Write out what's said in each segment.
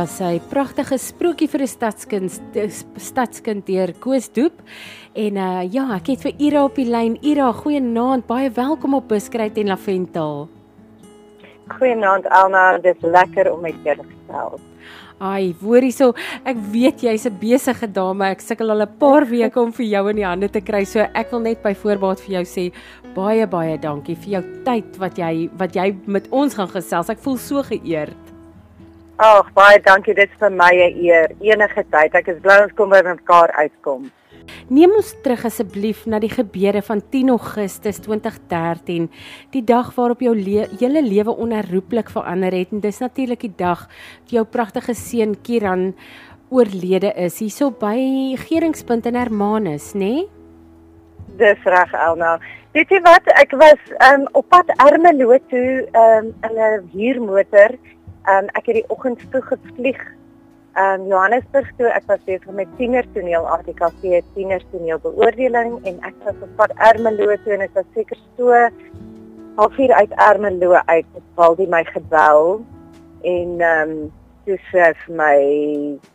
Daar's sy pragtige sprokie vir 'n stadskind stadskind deur Koos Doep. En uh ja, ek het vir Ira op die lyn. Ira, goeienaand. Baie welkom op Buskruit en Laventel. Goeienaand Alma, dit is lekker om met jou te gesels. Ai, hoorie so, ek weet jy's 'n besige dame. Ek sukkel al 'n paar weke om vir jou in die hande te kry. So ek wil net by voorbaat vir jou sê baie baie dankie vir jou tyd wat jy wat jy met ons gaan gesels. Ek voel so geëerd. Ag, baie dankie. Dit is vir my 'n eer. Enige tyd. Ek is bly ons kom by mekaar uitkom. Neem ons terug asseblief na die gebeure van 10 Augustus 2013, die dag waarop jou le hele lewe onherroepelik verander het en dis natuurlik die dag wat jou pragtige seun Kiran oorlede is hierso by Geringspunt in Hermanus, nê? Nee? Dis reg, Elna. Weet jy wat? Ek was um, op pad Ermelo toe um, in 'n huurmotor. Um, ek het die oggend vroeg gevlieg. Um Johannesburg toe ek was besig met tienertoneel ATKV tienertoneel beoordeling en ek was op pad Ermelo toe en ek was seker so halfuur uit Ermelo uit het Waldie my gebel en um toe sê vir my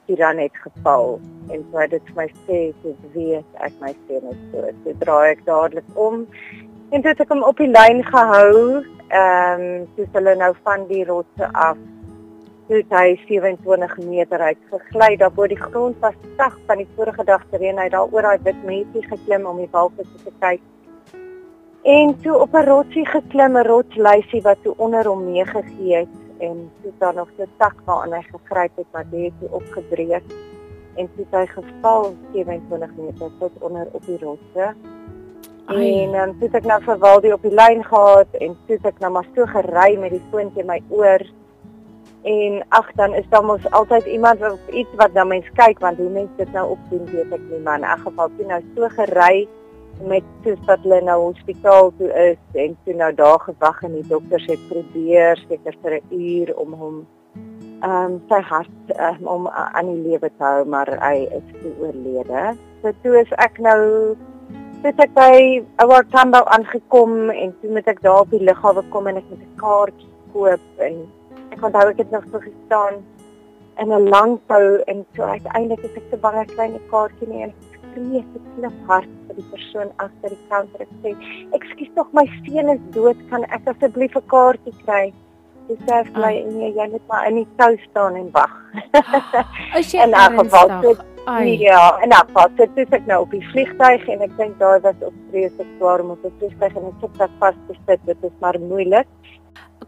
Tiran het geval. En so het dit vir my sê so weet ek my seun is so draai ek dadelik om en toe het ek hom op die lyn gehou. Um toe hulle nou van die rotse af toe hy 27 meter uit gegly daar bo die grond was sag van die vorige dag te reën. Hy daar oor daai wit mensie geklim om die walvisse te kyk. En toe op 'n rotsie geklim 'n rotsluisie wat toe onder hom meegegee het en toe daar nog 'n tak waaraan hy gegryp het maar dit het opgebreek en toe hy geval 27 meter tot onder op die rotse En dan um, sit ek nou vir Waldie op die lyn gehad en sit ek nou maar so gery met die foon teen my oor En ag dan is daar mos altyd iemand of iets wat na mens kyk want hoe mense dit nou opdoen weet ek nie maar in 'n geval toe nou so gery met soos wat hulle nou hospitaal toe is en toe nou daar gewag en die dokters het probeer seker vir 'n uur om hom ehm um, sy hart um, om uh, aan die lewe te hou maar hy is oorlede. So toe is ek nou sit ek by Our Tambo aangekom en toe moet ek daar op die lughawe kom en ek moet 'n kaartjie koop en ek onthou ek het nog so gestaan in 'n lang tou en so uiteindelik het ek te bang ek kry 'n kaartjie nie en ek skree te klop hard vir die persoon agter die counter. Ek sê ekskuus tog my seun is dood. Kan ek asseblief 'n kaartjie kry? Dis sê vir my ah. nee jy moet maar in die tou staan en wag. As jy in 'n geval sit Ai. Ja, en dan pas dit is ek nou op die vliegtuig en ek dink daar was op vreeslik swaar om op die vliegtuig? En ek sit vas te sit, dit is maar moeilik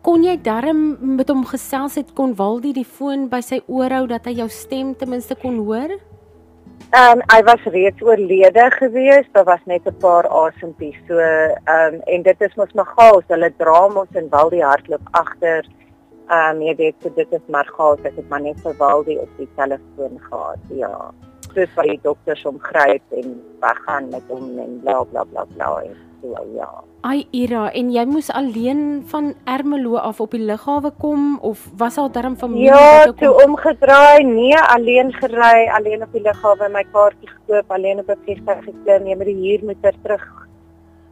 kon jy darm met hom gesels het kon Waldie die foon by sy oor hou dat hy jou stem ten minste kon hoor? Ehm um, hy was reeds oorlede gewees, daar was net 'n paar asempies. So ehm um, en dit is mos maar gaas, hulle dra mos en Waldie hardloop agter. Ehm um, jy weet so dit is maar gaas, ek het maar net vir Waldie op die telefoon gehad. Ja. Soos wat die dokters hom gryp en weggaan met hom en bla bla bla bla. En so ja. Ai Ira, en jy moes alleen van Ermelo af op die lughawe kom of was al darm familie ja, wat jou kom? Ja, toe omgedraai, nee, alleen gery, alleen op die lughawe, my kaartjie gekoop, alleen op 'n vliegtuig geklim, nee, met die huur moet ter terug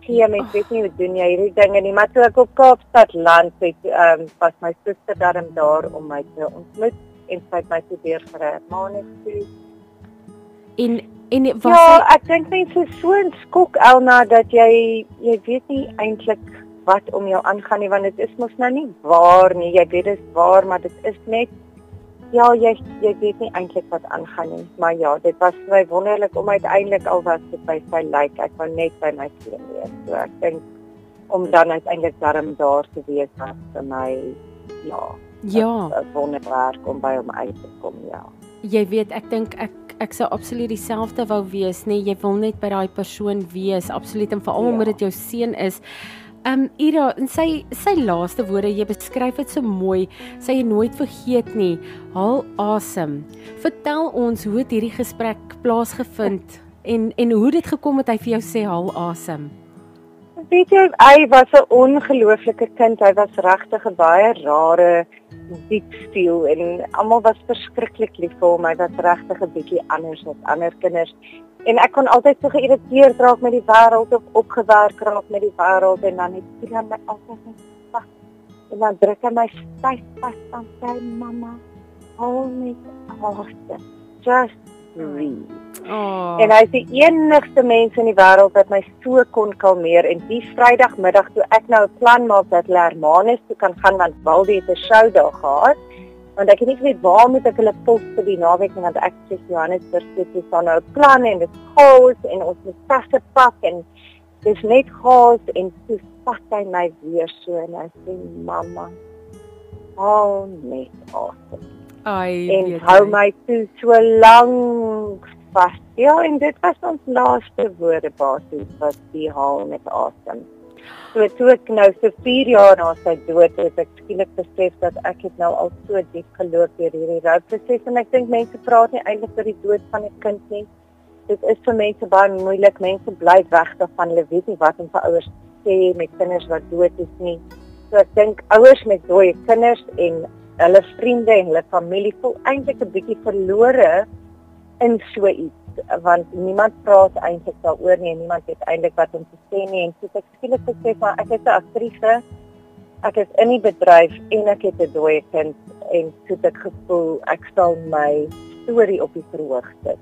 gee, mens weet nie hoe doen jy hierdie dinge nie, maar toe ek op Kaapstad land het, ehm um, was my suster darm daar om my te ontmoet en sy het my toe weer vir 'n maand gestuur. En En was Ja, hy... ek dink net so so 'n skok Elna dat jy jy weet nie eintlik wat om jou aangaan nie want dit is mos nou nie waar nie. Jy weet dit is waar, maar dit is net ja, jy jy weet nie eintlik wat aangaan nie. Maar ja, dit was baie wonderlik om uiteindelik al was dit by sy lyk. Ek wou net by my seun wees. So ek dink om dan uiteindelik daarom daar te wees was vir my ja. Ja, 'n wonderwerk om by hom uit te kom, ja. Jy weet, ek dink ek ek sou absoluut dieselfde wou wees, nê? Nee, jy wil net by daai persoon wees, absoluut en veral ja. omdat dit jou seun is. Um Ira, en sy sy laaste woorde, jy beskryf dit so mooi. Sy het nooit vergeet nie. Haal asem. Vertel ons hoe het hierdie gesprek plaasgevind en en hoe dit gekom het hy vir jou sê haal asem. Weet jy, hy was 'n ongelooflike kind. Hy was regtig 'n baie rare diep stiel en almal was verskriklik lief vir hom. Hy was regtig 'n bietjie anders as ander kinders. En ek kon altyd so geïrriteerd raak met die wêreld of opgewerk raak met die wêreld en dan het hy my altyd net vas. En dan druk hy my styf vas aan sy mamma. al net asem. Just breathe. Oh. En hy is die enigste mens in die wêreld wat my so kon kalmeer en die Vrydagmiddag toe ek nou 'n plan maak dat Lermanus toe kan gaan want Waldie het 'n show daar gehad. Want ek het nie geweet waar moet ek hulle pos vir die naweek nie want ek sê Johannesburg sit hier staan nou 'n plan en dit chaos en ons moet tasse pak en dis net chaos en toe vat hy my weer so en hy sê mamma hou net asem. Ai, En hou my toe so lank vas. Ja, en dit was ons laaste woorde basies wat die haal met asem. So toe ek nou so 4 jaar na sy dood het ek skielik besef dat ek het nou al so diep geloop deur hierdie rouproses en ek dink mense praat nie eintlik oor die dood van 'n kind nie. Dit is vir mense baie moeilik. Mense bly weg daarvan. Hulle weet nie wat om vir ouers te sê met kinders wat dood is nie. So ek dink ouers met dooie kinders en hulle vriende en hulle familie voel eintlik 'n bietjie verlore in so iets want niemand praat eintlik daaroor nie en niemand weet eintlik wat om te sê nie. En so ek skielik besef maar ek is 'n aktrise. Ek is in die bedryf en ek het 'n dooie kind en so het ek gevoel ek sal my storie op die verhoog sit.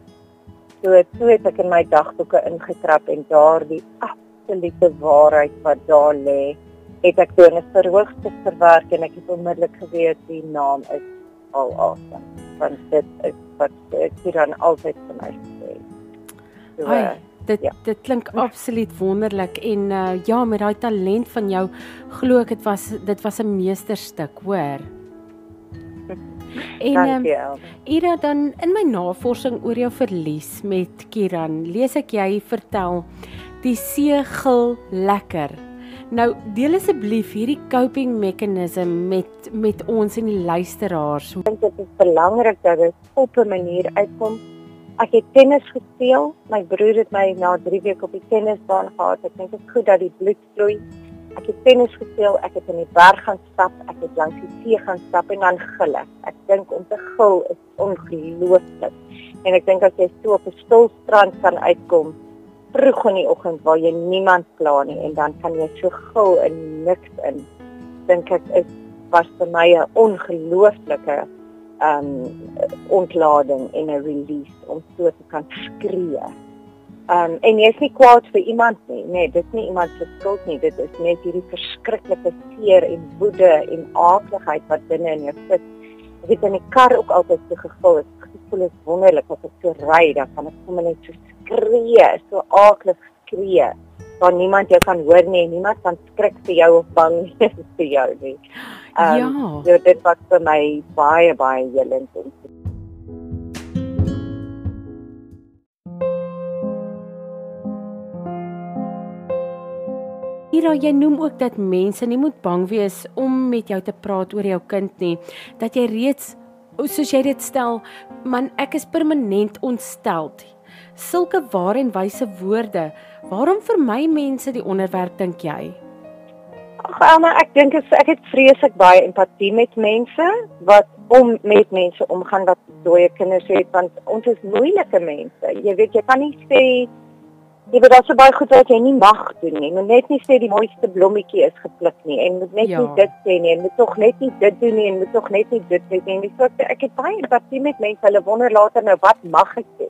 So toe het ek in my dagboeke ingetrap en daardie absolute waarheid wat daar lê, het ek toe in 'n verhoogstuk verwerk en ek het onmiddellik geweet die naam is al awesome want dit is wat ek hier dan altyd vir my sê. So, Ai, uh, dit ja. dit klink absoluut wonderlik en uh, ja, met daai talent van jou glo ek dit was dit was 'n meesterstuk, hoor. En ehm dankie. Um, Ira dan in my navorsing oor jou verlies met Kiran, lees ek jy vertel die see gil lekker. Nou deel asseblief hierdie coping mechanism met met ons en die luisteraars. ek dink dit is belangrik dat dit op 'n manier uitkom. Ek het tennis gespeel. My broer het my na 3 weke op die tennisbaan gehad. Ek dink dit is goed dat die bloed vloei. Ek het tennis gespeel, ek het in die berg gaan stap, ek het langs die see gaan stap en dan gil ek. Ek dink om te gil is ongelooflik. En ek dink as jy so op 'n stil strand kan uitkom vroeg in die oggend waar jy niemand kla nie en dan kan jy so gil in niks in. Dink ek is was vir my 'n ongelooflike um ontlading en 'n release om so te kan skree. Um en jy's nie kwaad vir iemand nie. Nee, dit is nie iemand se skuld nie. Dit is net hierdie verskriklike seer en woede en aakligheid wat binne in jou sit. Ek het in die kar ook altyd so gevoel. Ek gevoel is wonderlik as ek so ry, dan kan ek sommer net so skree, so aaklig skree. Waar niemand jou kan hoor nie en niemand kan skrik vir jou of bang wees vir jou nie. Um, ja. So dit was vir my baie baie helend. Ira, jy noem ook dat mense nie moet bang wees om met jou te praat oor jou kind nie, dat jy reeds soos jy dit stel, man ek is permanent ontsteld. Sulke ware en wyse woorde. Waarom vermy mense die onderwerp dink jy? Ag Alma, ek dink ek het vreeslik baie empatie met mense wat om met mense omgaan wat dooie kinders het want ons is moeilike mense. Jy weet jy kan nie sê jy weet daar's so baie goed wat jy nie mag doen nie. Jy moet net nie sê die mooiste blommetjie is gepluk nie en moet net Ja. nie dit sê nie en moet tog net nie dit doen nie en moet tog net nie dit doen nie. So ek, ek het baie empatie met mense. Hulle wonder later nou wat mag ek sê?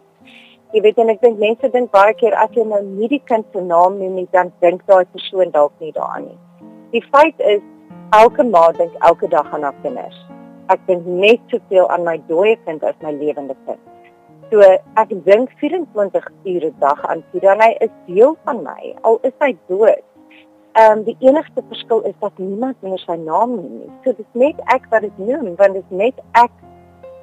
Jy weet en ek dink mense dink baie keer as jy nou nie die kind se naam noem nie, dan dink daai persoon dalk nie daaraan nie. Die feit is elke ma dink elke dag aan haar kinders. Ek dink net soveel aan my dooie kind as my lewende kind. So ek dink 24 ure 'n dag aan Kira. Hy is deel van my al is hy dood. Ehm um, die enigste verskil is dat niemand meer sy naam noem nie. So dis net ek wat dit noem want dit is net ek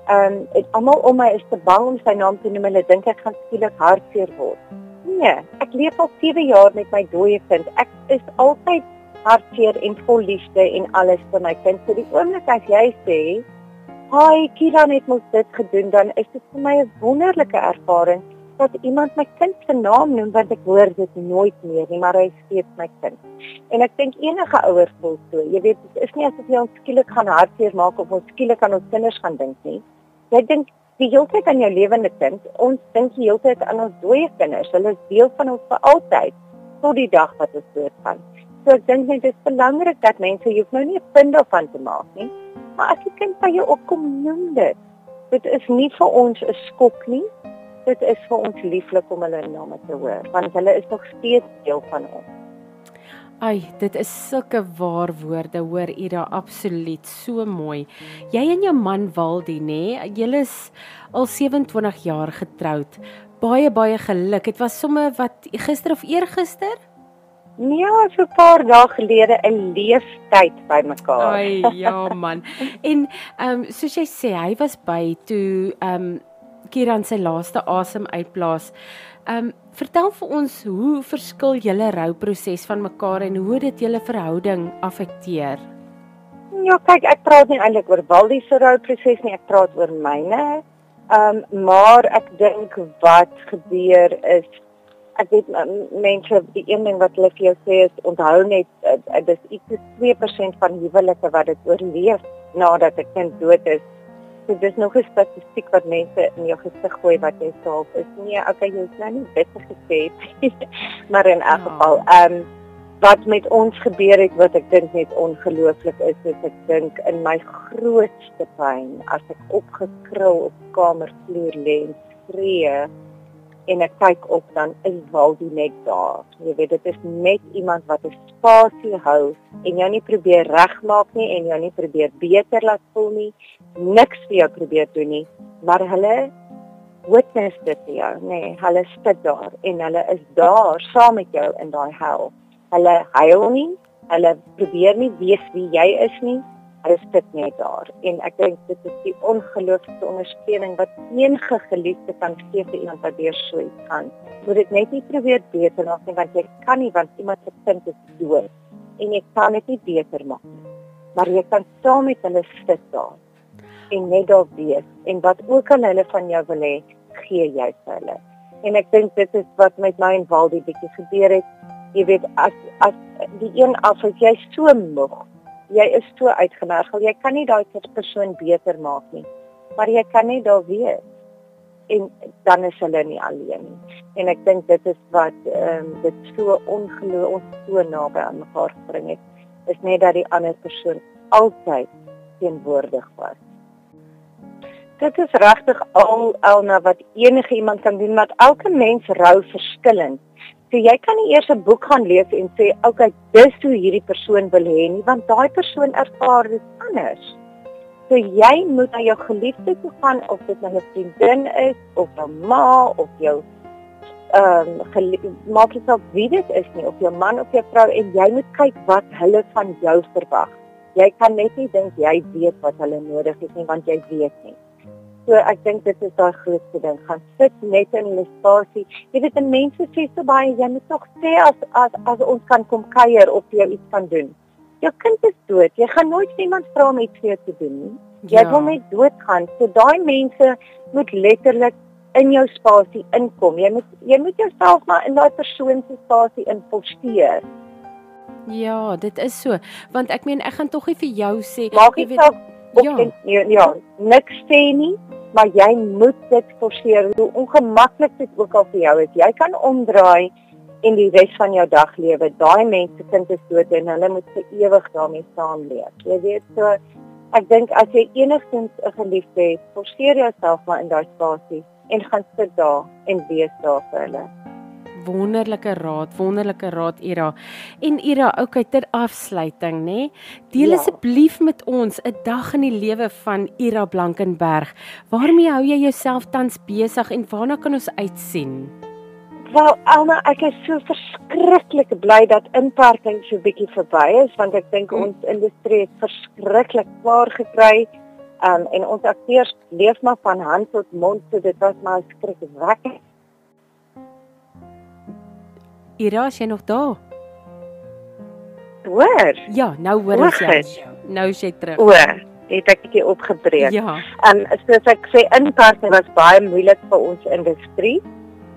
ehm um, en almal om my is te bang om sy naam te noem. Hulle dink ek gaan skielik hartseer word. Nee, ek leef al 7 jaar met my dooie kind. Ek is altyd hartseer en vol liefde en alles vir my kind. So die oomblik as jy sê, "Haai, Kiran het mos dit gedoen," dan is dit vir my 'n wonderlike ervaring dat iemand my kind se naam noem want ek hoor dit nooit meer nie, maar hy is steeds my kind. En ek dink enige ouer voel so. Jy weet, dit is nie asof jy ons skielik gaan hartseer maak of ons skielik aan ons kinders gaan dink nie. Jy dink die hele tyd aan jou lewende kind. Ons dink die hele tyd aan ons dooie kinders. Hulle is deel van ons vir altyd tot die dag wat ons doodgaan. So ek dink net dit is belangrik dat mense hoef nou nie 'n punt daarvan te maak nie. Maar as die kind by jou opkom, noem dit. Dit is nie vir ons 'n skok nie. Dit is vir ons lieflik om hulle name te hoor, want hulle is nog steeds deel van ons. Ai, dit is sulke waar woorde, hoor Ira, absoluut so mooi. Jy en jou man Waldie, nê? Julle is al 27 jaar getroud. Baie baie geluk. Dit was sommer wat gister of eergister? Nee, so 'n paar dae gelede 'n leeftyd by mekaar. Ai, ja man. en ehm um, soos jy sê, hy was by toe ehm um, Kiran sy laaste asem uitblaas. Ehm um, vertel vir ons hoe verskil julle rouproses van mekaar en hoe dit julle verhouding affekteer? Ja, kyk, ek praat nie eintlik oor Waldie se rouproses nie, ek praat oor myne. Ehm um, maar ek dink wat gebeur is ek weet mense die een ding wat hulle vir jou sê is onthou net uh, dis iets 2% van huwelike wat dit oorleef nadat 'n kind dood is so dis nog 'n statistiek wat mense in jou gesig gooi wat jy self is. Nee, okay, jy's nou nie beter gesê maar in elk ja. geval, ehm um, wat met ons gebeur het wat ek dink net ongelooflik is, is ek dink in my grootste pyn as ek opgekrul op kamervloer lê en skree en ek kyk op dan is Waldie net daar. Jy weet dit is net iemand wat 'n spasie hou en jou nie probeer regmaak nie en jou nie probeer beter laat voel nie. Niks vir jou probeer doen nie, maar hulle witness dit vir jou, nê. Nee, hulle sit daar en hulle is daar saam met jou in daai hel. Hulle huil nie, hulle probeer nie weet wie jy is nie is dit net daar en ek dink dit is die ongelooflike ondersteuning wat enige geliefde kan gee vir iemand wat deur so iets gaan. Moet dit net nie probeer beter maak nie want jy kan nie want iemand se kind is dood en jy kan dit nie beter maak nie. Maar jy kan saam met hulle sit daar en net daar wees en wat ook al hulle van jou wil hê, gee jy vir hulle. En ek dink dit is wat met my en Waldie bietjie gebeur het. Jy weet as as die een af as jy so moeg jy is so uitgemergel. Jy kan nie daai persoon beter maak nie. Maar jy kan net daar wees en dan is hulle nie alleen nie. En ek dink dit is wat ehm um, dit so ongelooflik so naby aan mekaar gebring het. Is net dat die ander persoon altyd teenwoordig was. Dit is regtig al alna wat enige iemand kan doen, want elke mens rou verskillend. So jy kan nie eers 'n boek gaan lees en sê, "Oké, okay, dis hoe hierdie persoon wil hê nie," want daai persoon ervaar dit anders. So jy moet na jou geliefde toe gaan of dit nou 'n vriendin is of 'n ma of jou ehm um, maak dit saak wie dit is nie of jou man of jou vrou en jy moet kyk wat hulle van jou verwag. Jy kan net nie dink jy weet wat hulle nodig het nie want jy weet nie. So ek dink dit is daai grootste ding. Gaan sit net in 'n spasie. Jy weet, mense sê so baie, jy moet tog sê as as as ons kan kom kuier of jy iets kan doen. Jou kind is dood. Jy gaan nooit iemand vra om iets vir jou te doen nie. Jy ja. wil net doodgaan. So daai mense moet letterlik in jou spasie inkom. Jy moet jy moet jouself maar in daai persoon se spasie inposteer. Ja, dit is so. Want ek meen ek gaan tog nie vir jou sê Maak jy weet Ja. ja, ja, niks sê nie, maar jy moet dit forceer hoe ongemaklik dit ook al vir jou is. Jy kan omdraai en die res van jou dag lewe. Daai mense kind is dood en hulle moet vir ewig daarmee saamleef. Jy weet so ek dink as jy enigstens 'n geliefde het, forceer jouself maar in daai spasie en gaan sit daar en wees daar vir hulle wonderlike raad, wonderlike raad Ira. En Ira, okay ter afsluiting, nê? Deel ja. asseblief met ons 'n dag in die lewe van Ira Blankenberg. Waarmee hou jy jouself tans besig en waarna kan ons uitsien? Wel, Alma, ek is so verskriklik bly dat inperking so bietjie verby is want ek dink hmm. ons industrie het verskriklik swaar gekry. Um, en ons akteurs leef maar van hand tot mond, so dit was maar skrikwekkend Ira, is jy nog daar? Hoor? Ja, nou hoor ek jou. Nou is jy terug. O, het ek bietjie opgebreek. Ja. En um, soos ek sê, inpassing was baie moeilik vir ons industrie.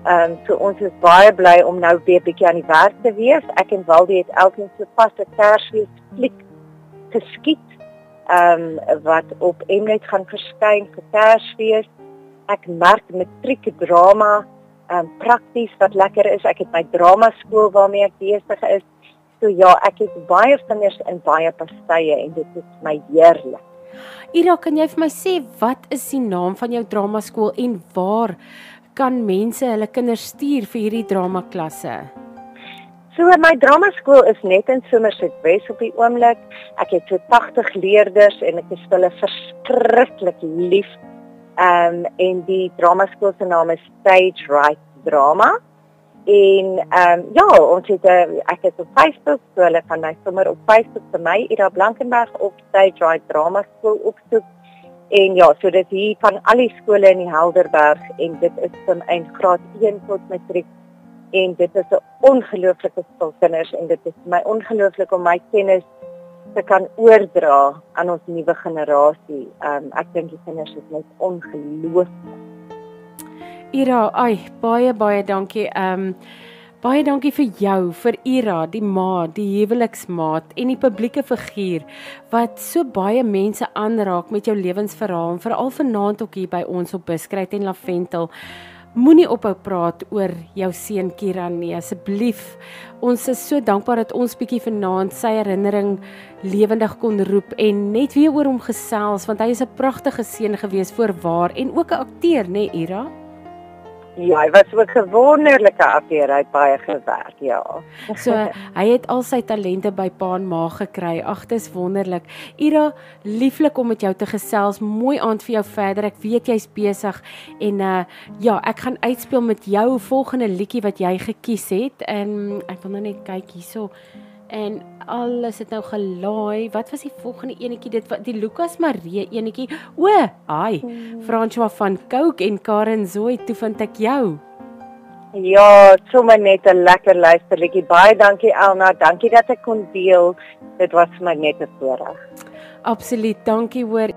Ehm um, so ons is baie bly om nou weer bietjie aan die werk te wees. Ek en Waldie het elkeen so vas 'n Kersfees fliek geskiet. Ehm um, wat op Mnet gaan verskyn vir Kersfees. Ek merk matriek drama um, prakties wat lekker is. Ek het my drama skool waarmee ek besig is. So ja, ek het baie vingers in baie pastye en dit is my heerlik. Ira, kan jy vir my sê wat is die naam van jou drama skool en waar kan mense hulle kinders stuur vir hierdie drama klasse? So my drama skool is net in Somerset West op die oomblik. Ek het so 80 leerders en ek is hulle verskriklik lief. Ehm um, en die drama skool se naam is Stage Right Drama. En ehm um, ja, ons het 'n uh, ek het op Facebook, so hulle kan my sommer op Facebook vir my Ida Blankenberg op Stage Right Drama School opsoek. En ja, so dit hier van al die skole in die Helderberg en dit is van een graad 1 tot matriek en dit is 'n ongelooflike stel kinders en dit is my ongelooflik om my kennis te kan oordra aan ons nuwe generasie. Um, ek dink die kinders is net ongelooflik. Ira, ai, baie baie dankie. Um, baie dankie vir jou, vir Ira, die ma, die huweliksmaat en die publieke figuur wat so baie mense aanraak met jou lewensverhaal, veral vanaand ook hier by ons op Buskruit en Laventel. Moenie ophou praat oor jou seun Kiran nie asseblief. Ons is so dankbaar dat ons bietjie vanaand sy herinnering lewendig kon roep en net weer oor hom gesels want hy is 'n pragtige seun gewees voorwaar en ook 'n akteur nê nee, Ira. Ja, hy was ook 'n wonderlike akteur, hy het baie gewerk, ja. So, hy het al sy talente by Pa en Ma gekry. Ag, dis wonderlik. Ira, lieflik om met jou te gesels. Mooi aand vir jou verder. Ek weet jy's besig en uh ja, ek gaan uitspeel met jou volgende liedjie wat jy gekies het. En ek wil nou net kyk hierso en alles het nou gelaai. Wat was die volgende enetjie? Dit die Lukas Marie enetjie. O, ai. Hmm. François van Coke en Karen Zoe, toe vind ek jou. Ja, sommer net 'n lekker luisterliedjie. Baie dankie Elna. Dankie dat ek kon deel. Dit was vir my net 'n voorreg. Absoluut. Dankie hoor.